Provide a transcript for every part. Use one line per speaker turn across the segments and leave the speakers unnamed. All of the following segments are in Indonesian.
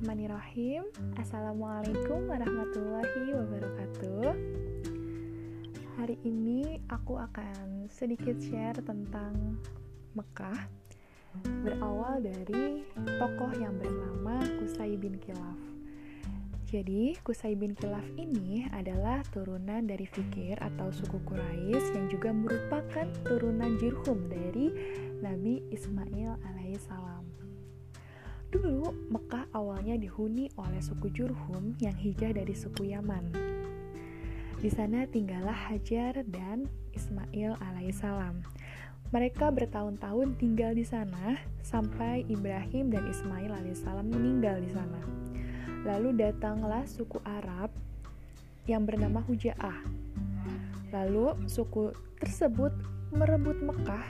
Bismillahirrahmanirrahim. Assalamualaikum warahmatullahi wabarakatuh. Hari ini aku akan sedikit share tentang Mekah. Berawal dari tokoh yang bernama Kusai bin Kilaf Jadi Kusai bin Kilaf ini adalah turunan dari Fikir atau suku Quraisy yang juga merupakan turunan Jurhum dari Nabi Ismail alaihissalam Dulu, Mekah awalnya dihuni oleh suku Jurhum yang hijrah dari suku Yaman. Di sana tinggallah Hajar dan Ismail alaihissalam. Mereka bertahun-tahun tinggal di sana sampai Ibrahim dan Ismail alaihissalam meninggal di sana. Lalu datanglah suku Arab yang bernama Huja'ah. Lalu suku tersebut merebut Mekah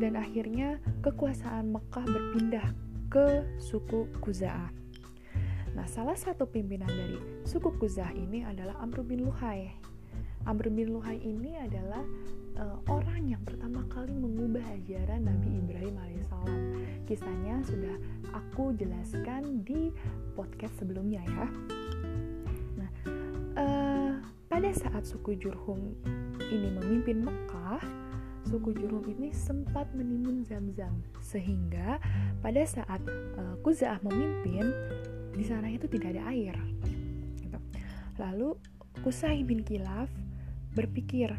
dan akhirnya kekuasaan Mekah berpindah ke suku Kuza'ah. Nah, salah satu pimpinan dari suku Kuza'ah ini adalah Amr bin Luhai. Amr bin Luhai ini adalah uh, orang yang pertama kali mengubah ajaran Nabi Ibrahim alaihissalam. Kisahnya sudah aku jelaskan di podcast sebelumnya ya. Nah, uh, pada saat suku Jurhum ini memimpin Mekah, suku Jurhum ini sempat menimbun zam-zam sehingga pada saat uh, Kuza'ah memimpin di sana itu tidak ada air. Gitu. Lalu Kusai bin Kilaf berpikir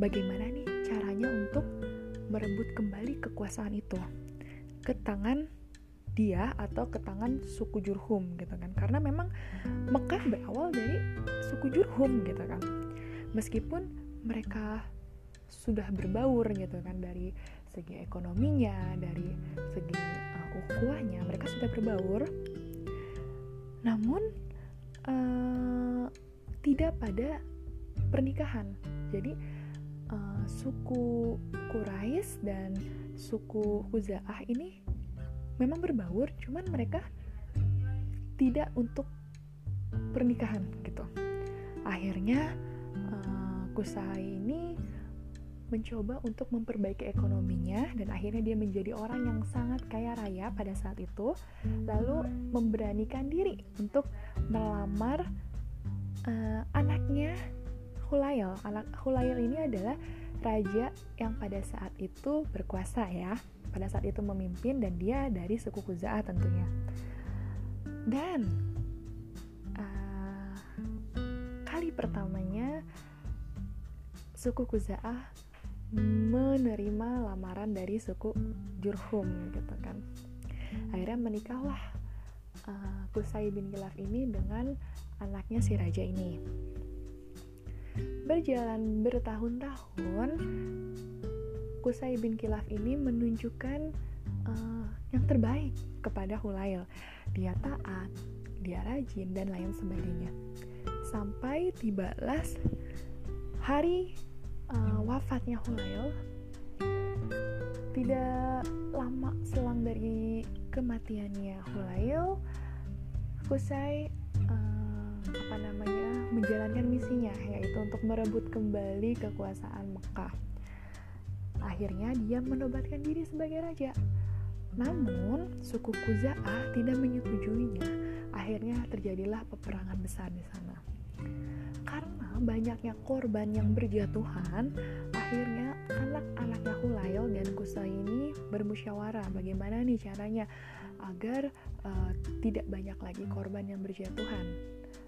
bagaimana nih caranya untuk merebut kembali kekuasaan itu ke tangan dia atau ke tangan suku Jurhum gitu kan karena memang Mekah berawal dari suku Jurhum gitu kan meskipun mereka sudah berbaur gitu kan dari segi ekonominya, dari segi uh, ukhuwahnya mereka sudah berbaur. Namun uh, tidak pada pernikahan. Jadi uh, suku Quraisy dan suku Huza'ah ini memang berbaur, cuman mereka tidak untuk pernikahan gitu. Akhirnya uh, Kusai ini mencoba untuk memperbaiki ekonominya dan akhirnya dia menjadi orang yang sangat kaya raya pada saat itu. Lalu memberanikan diri untuk melamar uh, anaknya Hulail. Anak Hulail ini adalah raja yang pada saat itu berkuasa ya. Pada saat itu memimpin dan dia dari suku Kuza'ah tentunya. Dan uh, kali pertamanya suku Kuza'ah menerima lamaran dari suku Jurhum gitu kan. Akhirnya menikahlah uh, Kusai bin Kilaf ini dengan anaknya si raja ini. Berjalan bertahun-tahun Kusai bin Kilaf ini menunjukkan uh, yang terbaik kepada Hulail. Dia taat dia rajin dan lain sebagainya. Sampai tibalah hari uh, wafatnya Hulail tidak lama selang dari kematiannya Hulail Kusai uh, apa namanya menjalankan misinya yaitu untuk merebut kembali kekuasaan Mekah. Akhirnya dia menobatkan diri sebagai raja. Namun suku Kuza'ah tidak menyetujuinya. Akhirnya terjadilah peperangan besar di sana karena banyaknya korban yang berjatuhan, akhirnya anak-anaknya Hulail dan Kusa ini bermusyawarah bagaimana nih caranya agar uh, tidak banyak lagi korban yang berjatuhan.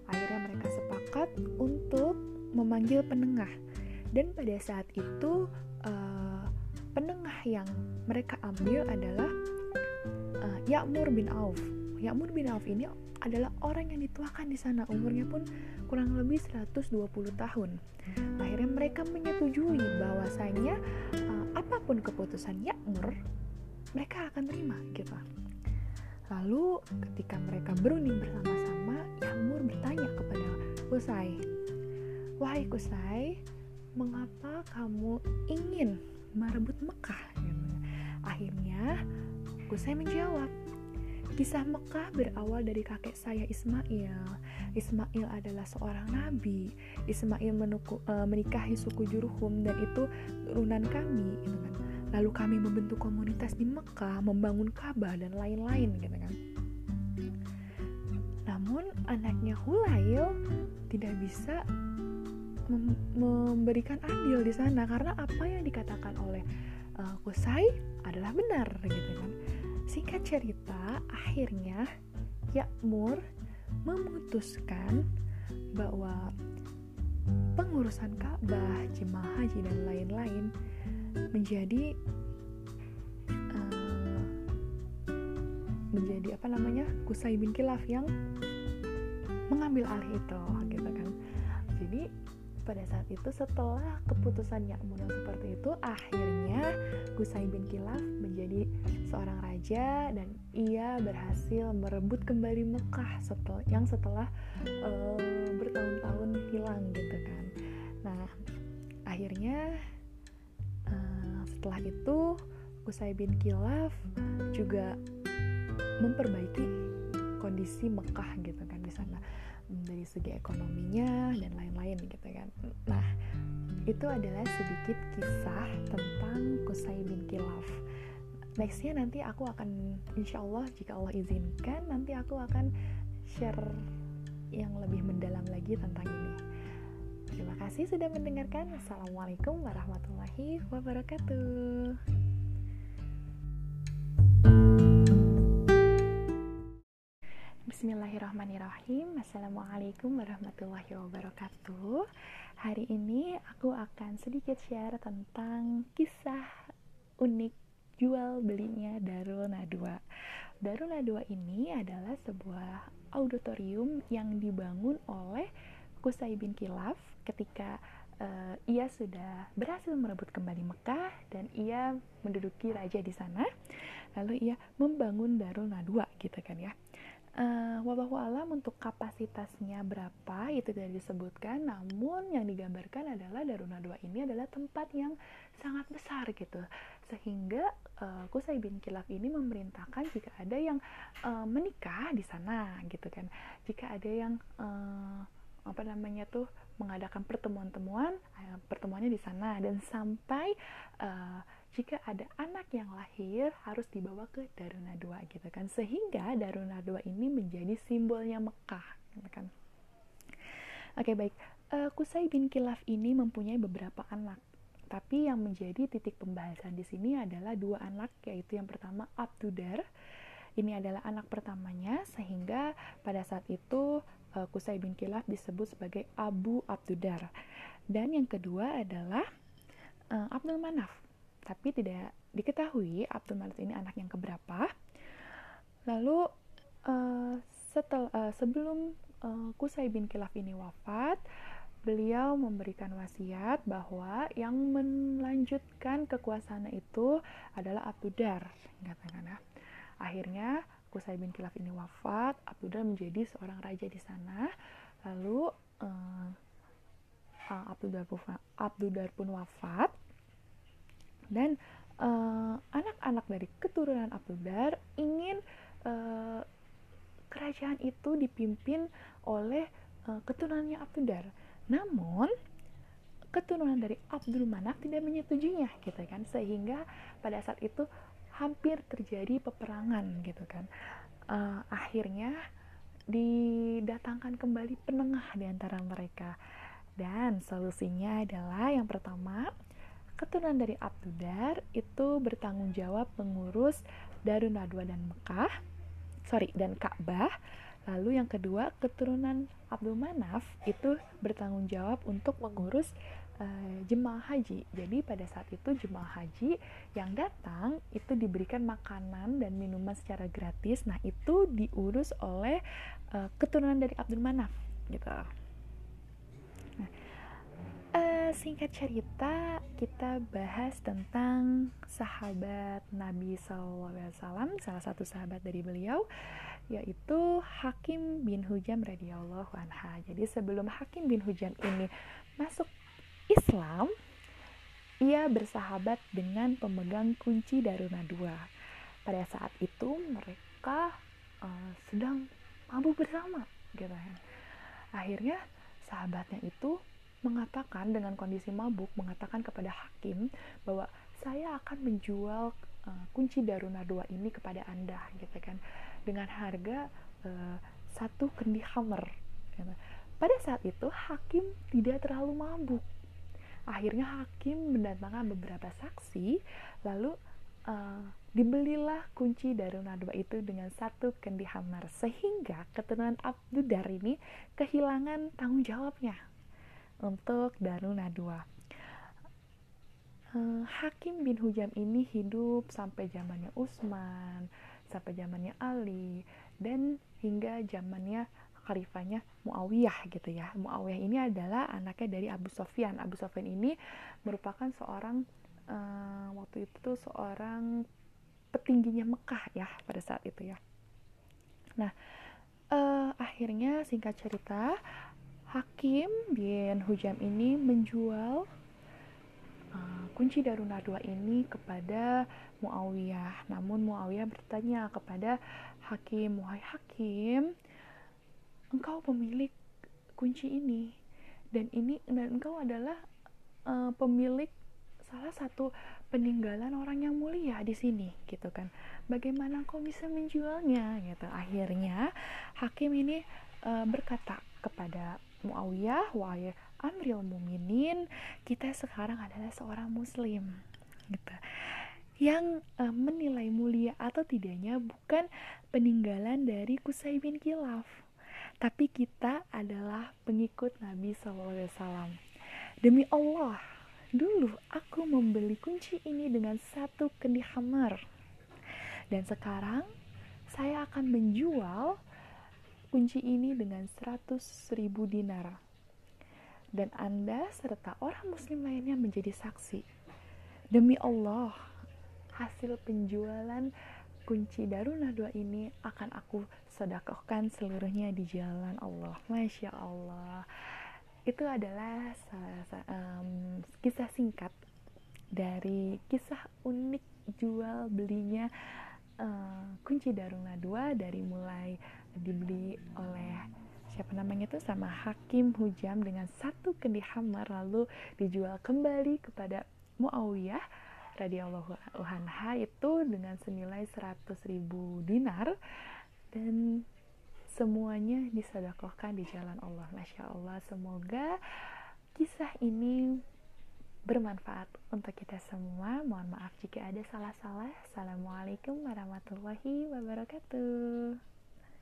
Akhirnya mereka sepakat untuk memanggil penengah. Dan pada saat itu uh, penengah yang mereka ambil adalah uh, Ya'mur bin Auf. Ya'mur bin Auf ini adalah orang yang dituakan di sana. Umurnya pun kurang lebih 120 tahun. Akhirnya mereka menyetujui bahwasanya uh, apa pun keputusan Yakmur mereka akan terima gitu. Lalu ketika mereka berunding bersama-sama Yakmur bertanya kepada Kusai wahai Kusai mengapa kamu ingin merebut Mekah? Akhirnya Kusai menjawab Kisah Mekah berawal dari kakek saya Ismail. Ismail adalah seorang nabi. Ismail menuku, uh, menikahi suku Jurhum dan itu turunan kami, gitu kan. Lalu kami membentuk komunitas di Mekah, membangun Ka'bah dan lain-lain, gitu kan. namun anaknya Hulail tidak bisa mem memberikan andil di sana karena apa yang dikatakan oleh uh, adalah benar gitu kan singkat cerita akhirnya Yakmur memutuskan bahwa pengurusan Ka'bah, jemaah haji dan lain-lain menjadi uh, menjadi apa namanya Kusai bin Kilaf yang mengambil alih itu gitu kan. Jadi pada saat itu setelah keputusan Ya'mun seperti itu akhirnya Gusai bin Kilaf menjadi seorang raja dan ia berhasil merebut kembali Mekah setelah yang setelah uh, bertahun-tahun hilang gitu kan. Nah akhirnya uh, setelah itu Gusai bin Kilaf juga memperbaiki kondisi Mekah gitu kan di sana dari segi ekonominya dan lain-lain gitu kan. Nah itu adalah sedikit kisah tentang Kusai bin Kilaf. Nextnya nanti aku akan insya Allah jika Allah izinkan nanti aku akan share yang lebih mendalam lagi tentang ini. Terima kasih sudah mendengarkan. Assalamualaikum warahmatullahi wabarakatuh Bismillahirrahmanirrahim. Assalamualaikum warahmatullahi wabarakatuh. Hari ini aku akan sedikit share tentang kisah unik jual belinya Darul Nadwa. Darul Nadwa ini adalah sebuah auditorium yang dibangun oleh Kusai bin Kilaf ketika uh, ia sudah berhasil merebut kembali Mekah dan ia menduduki raja di sana. Lalu ia membangun Darul Nadwa gitu kan ya Uh, wallahu alam untuk kapasitasnya berapa itu tidak disebutkan. Namun yang digambarkan adalah Daruna 2 ini adalah tempat yang sangat besar gitu. Sehingga uh, Kusai bin Kilaf ini memerintahkan jika ada yang uh, menikah di sana gitu kan. Jika ada yang uh, apa namanya tuh mengadakan pertemuan-temuan pertemuannya di sana. Dan sampai uh, jika ada anak yang lahir harus dibawa ke Daruna Dua gitu kan. Sehingga Daruna Dua ini menjadi simbolnya Mekah gitu kan. Oke baik. Uh, Kusai bin Kilaf ini mempunyai beberapa anak. Tapi yang menjadi titik pembahasan di sini adalah dua anak yaitu yang pertama Abdudar. Ini adalah anak pertamanya sehingga pada saat itu uh, Kusai bin Kilaf disebut sebagai Abu Abdudar. Dan yang kedua adalah uh, Abdul Manaf tapi tidak diketahui Abdul Malik ini anak yang keberapa. Lalu uh, setel, uh, sebelum uh, Kusai bin Kilaf ini wafat, beliau memberikan wasiat bahwa yang melanjutkan kekuasaan itu adalah Abdudar, ya. Akhirnya Kusai bin Kilaf ini wafat, Abdudar menjadi seorang raja di sana. Lalu uh, Abdudar pun wafat dan eh, anak-anak uh, dari keturunan Abdullah ingin uh, kerajaan itu dipimpin oleh uh, keturunannya Abdullah. Namun keturunan dari Abdul Manaf tidak menyetujuinya gitu kan. Sehingga pada saat itu hampir terjadi peperangan gitu kan. Uh, akhirnya didatangkan kembali penengah di antara mereka. Dan solusinya adalah yang pertama keturunan dari Abdudar itu bertanggung jawab mengurus Darun Nadwa dan Mekah, sorry dan Ka'bah. Lalu yang kedua keturunan Abdul Manaf itu bertanggung jawab untuk mengurus uh, jemaah haji. Jadi pada saat itu jemaah haji yang datang itu diberikan makanan dan minuman secara gratis. Nah itu diurus oleh uh, keturunan dari Abdul Manaf gitu. Singkat cerita, kita bahas tentang sahabat Nabi SAW, salah satu sahabat dari beliau, yaitu Hakim bin Hujam radhiyallahu anha. Jadi sebelum Hakim bin Hujam ini masuk Islam, ia bersahabat dengan pemegang kunci Daruna II. Pada saat itu mereka uh, sedang mabuk bersama, gitu. Akhirnya sahabatnya itu mengatakan dengan kondisi mabuk mengatakan kepada hakim bahwa saya akan menjual uh, kunci Daruna 2 ini kepada Anda gitu kan. Dengan harga uh, satu kendi hammer gitu. pada saat itu hakim tidak terlalu mabuk. Akhirnya hakim mendatangkan beberapa saksi lalu uh, dibelilah kunci Darun Nadwa itu dengan satu kendi hammer sehingga keturunan Abdudar ini kehilangan tanggung jawabnya untuk Darun Nadwa uh, Hakim bin Hujam ini hidup sampai zamannya Utsman sampai zamannya Ali dan hingga zamannya khalifahnya Muawiyah gitu ya. Muawiyah ini adalah anaknya dari Abu Sofyan. Abu Sofyan ini merupakan seorang uh, waktu itu tuh seorang petingginya Mekah ya pada saat itu ya. Nah, uh, akhirnya singkat cerita Hakim bin Hujam ini menjual uh, kunci Darun Nadwa ini kepada Muawiyah. Namun Muawiyah bertanya kepada Hakim, "Wahai Hakim, engkau pemilik kunci ini dan ini dan engkau adalah uh, pemilik salah satu peninggalan orang yang mulia di sini gitu kan. Bagaimana kau bisa menjualnya? gitu. Akhirnya hakim ini uh, berkata kepada Muawiyah wahai Amril Muminin kita sekarang adalah seorang muslim gitu yang uh, menilai mulia atau tidaknya bukan peninggalan dari Kusai bin Kilaf tapi kita adalah pengikut Nabi SAW. Demi Allah, dulu aku membeli kunci ini dengan satu kendi hammer. Dan sekarang saya akan menjual kunci ini dengan 100 ribu dinar. Dan Anda serta orang muslim lainnya menjadi saksi. Demi Allah, hasil penjualan kunci Darun Nadwa ini akan aku sedekahkan seluruhnya di jalan Allah. Masya Allah. Itu adalah um, kisah singkat dari kisah unik jual belinya uh, kunci Darun Nadwa dari mulai dibeli oleh siapa namanya itu sama Hakim Hujam dengan satu kendi hammer lalu dijual kembali kepada Muawiyah radhiyallahu anha itu dengan senilai 100 ribu dinar. Dan semuanya disedekahkan di jalan Allah. Masya Allah semoga kisah ini bermanfaat untuk kita semua. Mohon maaf jika ada salah-salah. Assalamualaikum warahmatullahi wabarakatuh